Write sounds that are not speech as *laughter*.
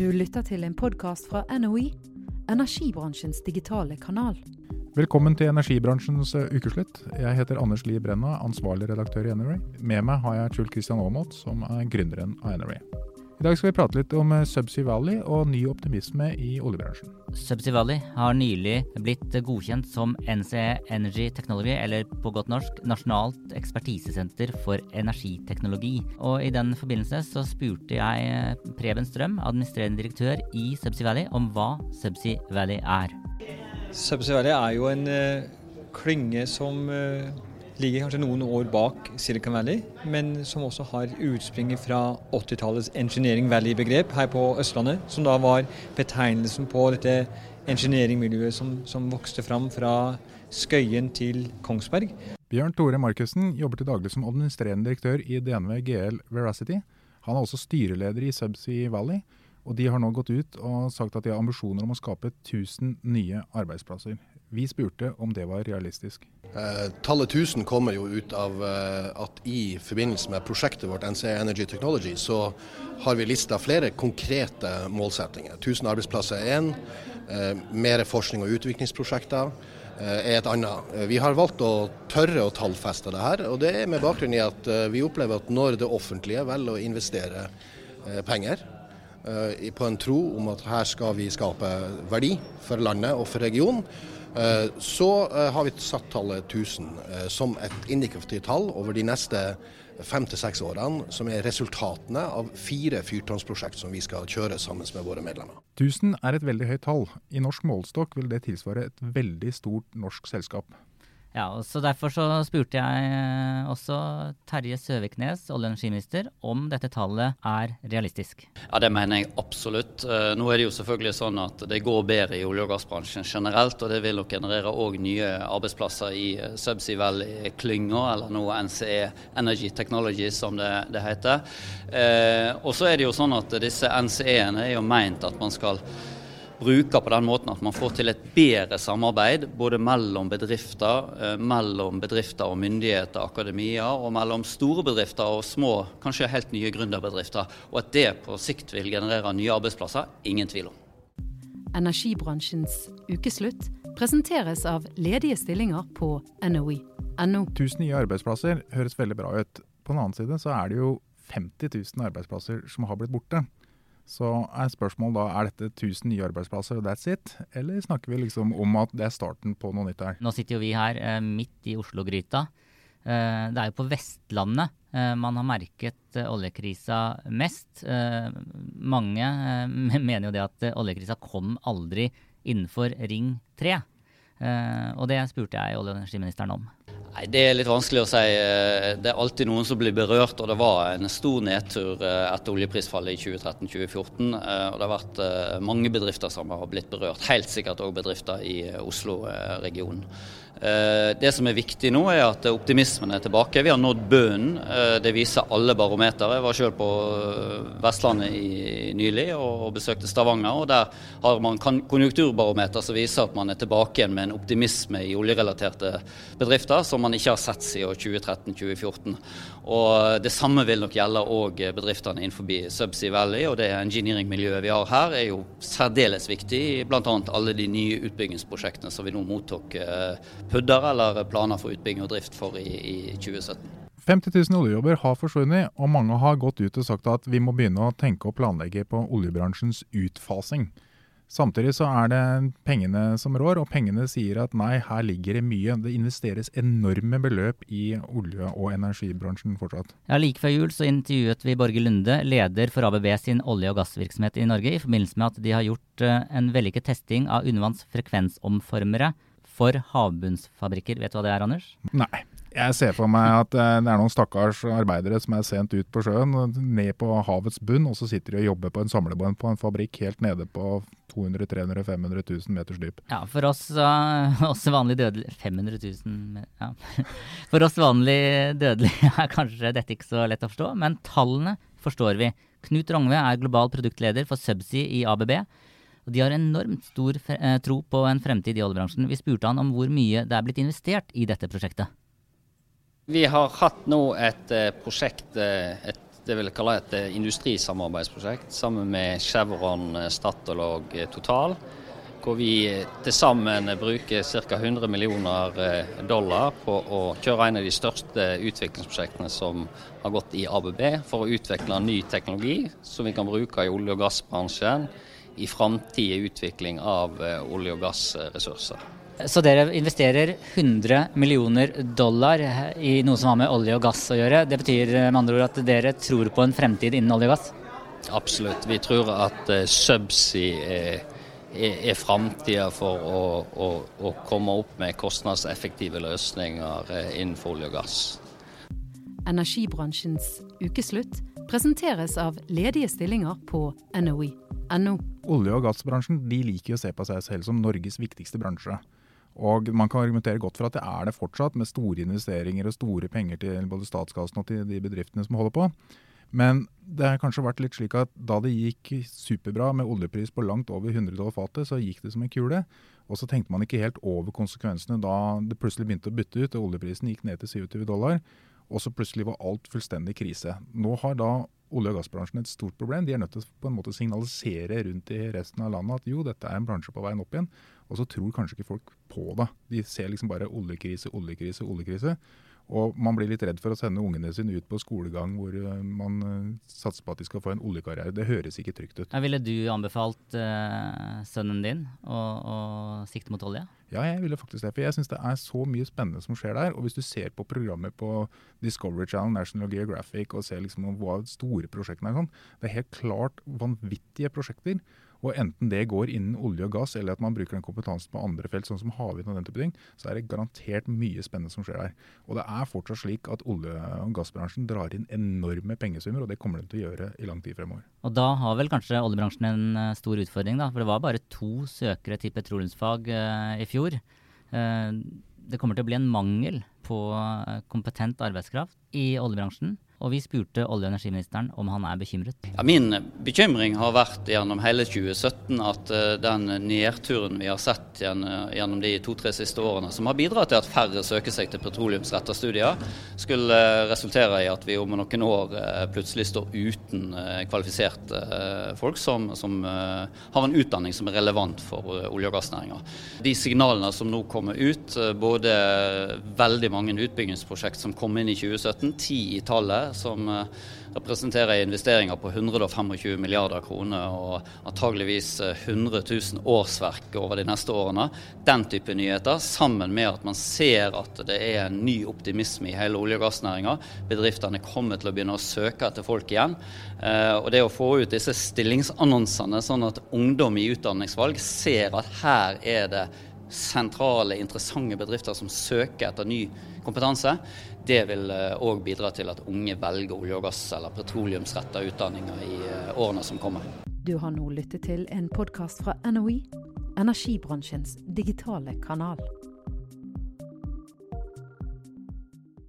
Du lytter til en podkast fra NOE, energibransjens digitale kanal. Velkommen til energibransjens eh, ukeslutt. Jeg heter Anders Lie Brenna, ansvarlig redaktør i Energy. Med meg har jeg Truls Christian Aamodt, som er gründeren av Energy. I dag skal vi prate litt om eh, Subsea Valley og ny optimisme i oljebransjen. Subsea Valley har nylig blitt godkjent som NCE Energy Technology, eller på godt norsk Nasjonalt ekspertisesenter for energiteknologi. Og i den forbindelse så spurte jeg eh, Preben Strøm, administrerende direktør i Subsea Valley, om hva Subsea Valley er. Subsea Valley er jo en uh, klynge som ligger kanskje noen år bak Silicon Valley, men som også har utspring fra 80-tallets Engineering Valley-begrep her på Østlandet, som da var betegnelsen på dette engineering-miljøet som, som, vokste fram fra Skøyen til Kongsberg. Bjørn Tore Markussen jobber til daglig som administrerende direktør i DNV GL Veracity. Han er også styreleder i Subsea Valley. Og de har nå gått ut og sagt at de har ambisjoner om å skape 1000 nye arbeidsplasser. Vi spurte om det var realistisk. Eh, tallet 1000 kommer jo ut av eh, at i forbindelse med prosjektet vårt NCA Energy Technology, så har vi lista flere konkrete målsettinger. 1000 arbeidsplasser er én. Eh, mer forskning og utviklingsprosjekter eh, er et annet. Eh, vi har valgt å tørre å tallfeste det her. og Det er med bakgrunn i at eh, vi opplever at når det offentlige velger å investere penger på en tro om at her skal vi skape verdi for landet og for regionen. Eh, så eh, har vi satt tallet 1000 som et indikativt tall over de neste fem til seks årene, som er resultatene av fire fyrtårnsprosjekt som vi skal kjøre sammen med våre medlemmer. 1000 er et veldig høyt tall. I norsk målestokk vil det tilsvare et veldig stort norsk selskap. Ja, og så Derfor så spurte jeg eh, også Terje Søviknes, olje- og energiminister, om dette tallet er realistisk. Ja, Det mener jeg absolutt. Eh, nå er det jo selvfølgelig sånn at det går bedre i olje- og gassbransjen generelt, og det vil nok generere òg nye arbeidsplasser i eh, Subsea Valley-klynga, eller nå NCE Energy Technology som det, det heter. Og så er det jo sånn at disse NCE-ene er jo meint at man skal bruker på den måten at man får til et bedre samarbeid både mellom bedrifter, eh, mellom bedrifter og myndigheter, akademia, og mellom store bedrifter og små, kanskje helt nye gründerbedrifter. Og at det på sikt vil generere nye arbeidsplasser, ingen tvil om. Energibransjens ukeslutt presenteres av ledige stillinger på NOE.no. 1000 nye arbeidsplasser høres veldig bra ut. På den annen side så er det jo 50 000 arbeidsplasser som har blitt borte. Så er spørsmålet da er dette 1000 nye arbeidsplasser og that's it, eller snakker vi liksom om at det er starten på noe nytt her? Nå sitter jo vi her eh, midt i Oslo-gryta. Eh, det er jo på Vestlandet eh, man har merket oljekrisa mest. Mange *laughs* mener jo det at oljekrisa kom aldri innenfor Ring 3. og det spurte jeg olje- og energiministeren om. Nei, Det er litt vanskelig å si. Eh, det er alltid noen som blir berørt. og Det var en stor nedtur eh, etter oljeprisfallet i 2013-2014. Eh, og Det har vært mange bedrifter som har blitt berørt. Helt sikkert òg bedrifter i Oslo-regionen. Eh, det som er viktig nå, er at optimismen er tilbake. Vi har nådd bunnen. Eh, det viser alle barometer. Jeg var selv på Vestlandet Vestlandet nylig og besøkte Stavanger. og Der har man konjunkturbarometer som viser at man er tilbake igjen med en optimisme i oljerelaterte bedrifter som man ikke har sett siden 2013-2014. Og Det samme vil nok gjelde òg bedriftene innenfor Subsea Valley. og Det engineering-miljøet vi har her, er jo særdeles viktig i bl.a. alle de nye utbyggingsprosjektene som vi nå mottok PUD-er eller planer for utbygging og drift for i, i 2017. 50 000 oljejobber har forsvunnet, og mange har gått ut og sagt at vi må begynne å tenke og planlegge på oljebransjens utfasing. Samtidig så er det pengene som rår, og pengene sier at nei, her ligger det mye. Det investeres enorme beløp i olje- og energibransjen fortsatt. Ja, Like før jul så intervjuet vi Borge Lunde, leder for ABB sin olje- og gassvirksomhet i Norge, i forbindelse med at de har gjort eh, en vellykket testing av undervannsfrekvensomformere for havbunnsfabrikker. Vet du hva det er, Anders? Nei. Jeg ser for meg at eh, det er noen stakkars arbeidere som er sendt ut på sjøen, ned på havets bunn, og så sitter de og jobber på en samlebånd på en fabrikk helt nede på 200 300 500 000 meters dyp. Ja, for oss, uh, *laughs* oss vanlig dødelige 500 000 ja. *laughs* For oss vanlig dødelige *laughs* er kanskje dette ikke så lett å forstå, men tallene forstår vi. Knut Rongve er global produktleder for Subsea i ABB. De har enormt stor eh, tro på en fremtid i oljebransjen. Vi spurte han om hvor mye det er blitt investert i dette prosjektet. Vi har hatt nå et eh, prosjekt, eh, et det vil jeg kalle et industrisamarbeidsprosjekt sammen med Chevron, Statoil og Total hvor vi til sammen bruker ca. 100 millioner dollar på å kjøre en av de største utviklingsprosjektene som har gått i ABB, for å utvikle ny teknologi som vi kan bruke i olje- og gassbransjen i framtidig utvikling av eh, olje- og gassressurser. Så dere investerer 100 millioner dollar i noe som har med olje og gass å gjøre. Det betyr med andre ord at dere tror på en fremtid innen olje og gass? Absolutt. Vi tror at uh, subsea er er, er framtida for å, å, å, komme opp med kostnadseffektive løsninger eh, innenfor olje og gass. Energibransjens ukeslutt presenteres av ledige stillinger på NOE.no. Olje- og gassbransjen de liker å se på seg selv som Norges viktigste bransje. Og Man kan argumentere godt for at det er det fortsatt, med store investeringer og store penger til både statskassen og til de bedriftene som holder på. Men det har kanskje vært litt slik at da det gikk superbra med oljepris på langt over 100 dollar fatet, så gikk det som en kule. Og så tenkte man ikke helt over konsekvensene da det plutselig begynte å bytte ut og oljeprisen gikk ned til 27 dollar. Og så plutselig var alt fullstendig krise. Nå har da olje- og gassbransjen et stort problem. De er nødt til å på en måte signalisere rundt i resten av landet at jo, dette er en bransje på veien opp igjen. Og så tror kanskje ikke folk på det. De ser liksom bare oljekrise, oljekrise, oljekrise. Og man blir litt redd for å sende ungene sine ut på skolegang hvor eh, man eh, satser på at de skal få en oljekarriere. Det høres ikke trygt ut. Ville du anbefalt uh, sønnen din å, å, sikte mot olje? Ja, jeg ville faktisk det. For jeg syns det er så mye spennende som skjer der. Og hvis du ser på programmet på Discovery Channel, National Geographic og ser liksom hva store prosjektene er sånn, det er helt klart vanvittige prosjekter. Og enten det går innen olje og gass, eller at man bruker den kompetansen på andre felt, sånn som havvind og den type ting, så er det garantert mye spennende som skjer der. Og det er fortsatt slik at olje- og gassbransjen drar inn enorme pengesummer, og det kommer den til å gjøre i lang tid fremover. Og da har vel kanskje oljebransjen en eh, stor utfordring, da. For det var bare to søkere til petroleumsfag uh, i fjor. Uh, det kommer til å bli en mangel på kompetent arbeidskraft i oljebransjen. Og vi spurte olje- og energiministeren om han er bekymret. Ja, min bekymring har vært gjennom hele 2017 at uh, den nedturen vi har sett gjennom de to-tre siste årene, som har bidratt til at færre søker seg til petroleumsrettede studier, skulle resultere i at vi om noen år uh, plutselig står uten kvalifiserte folk som, som har en utdanning som er relevant for olje- og gassnæringa. De signalene som nå kommer ut, både veldig mange utbyggingsprosjekt som kom inn i 2017, ti i tallet, som eh, representerer investeringer på 125 milliarder kroner og antageligvis 100 eh, 000 årsverk over de neste årene. Den type nyheter, sammen med at man ser at det er en ny optimisme i hele olje- og gassnæringa. Bedriftene kommer til å begynne å søke etter folk igjen. Eh, og det å få ut disse stillingsannonsene, sånn at ungdom i utdanningsvalg ser at her er det sentrale, interessante bedrifter som søker etter ny kompetanse, det vil òg eh, bidra til at unge velger olje og gass eller petroleumsretta utdanninger i eh, årene som kommer. Du har nå lyttet til en podkast fra NOE, energibransjens digitale kanal.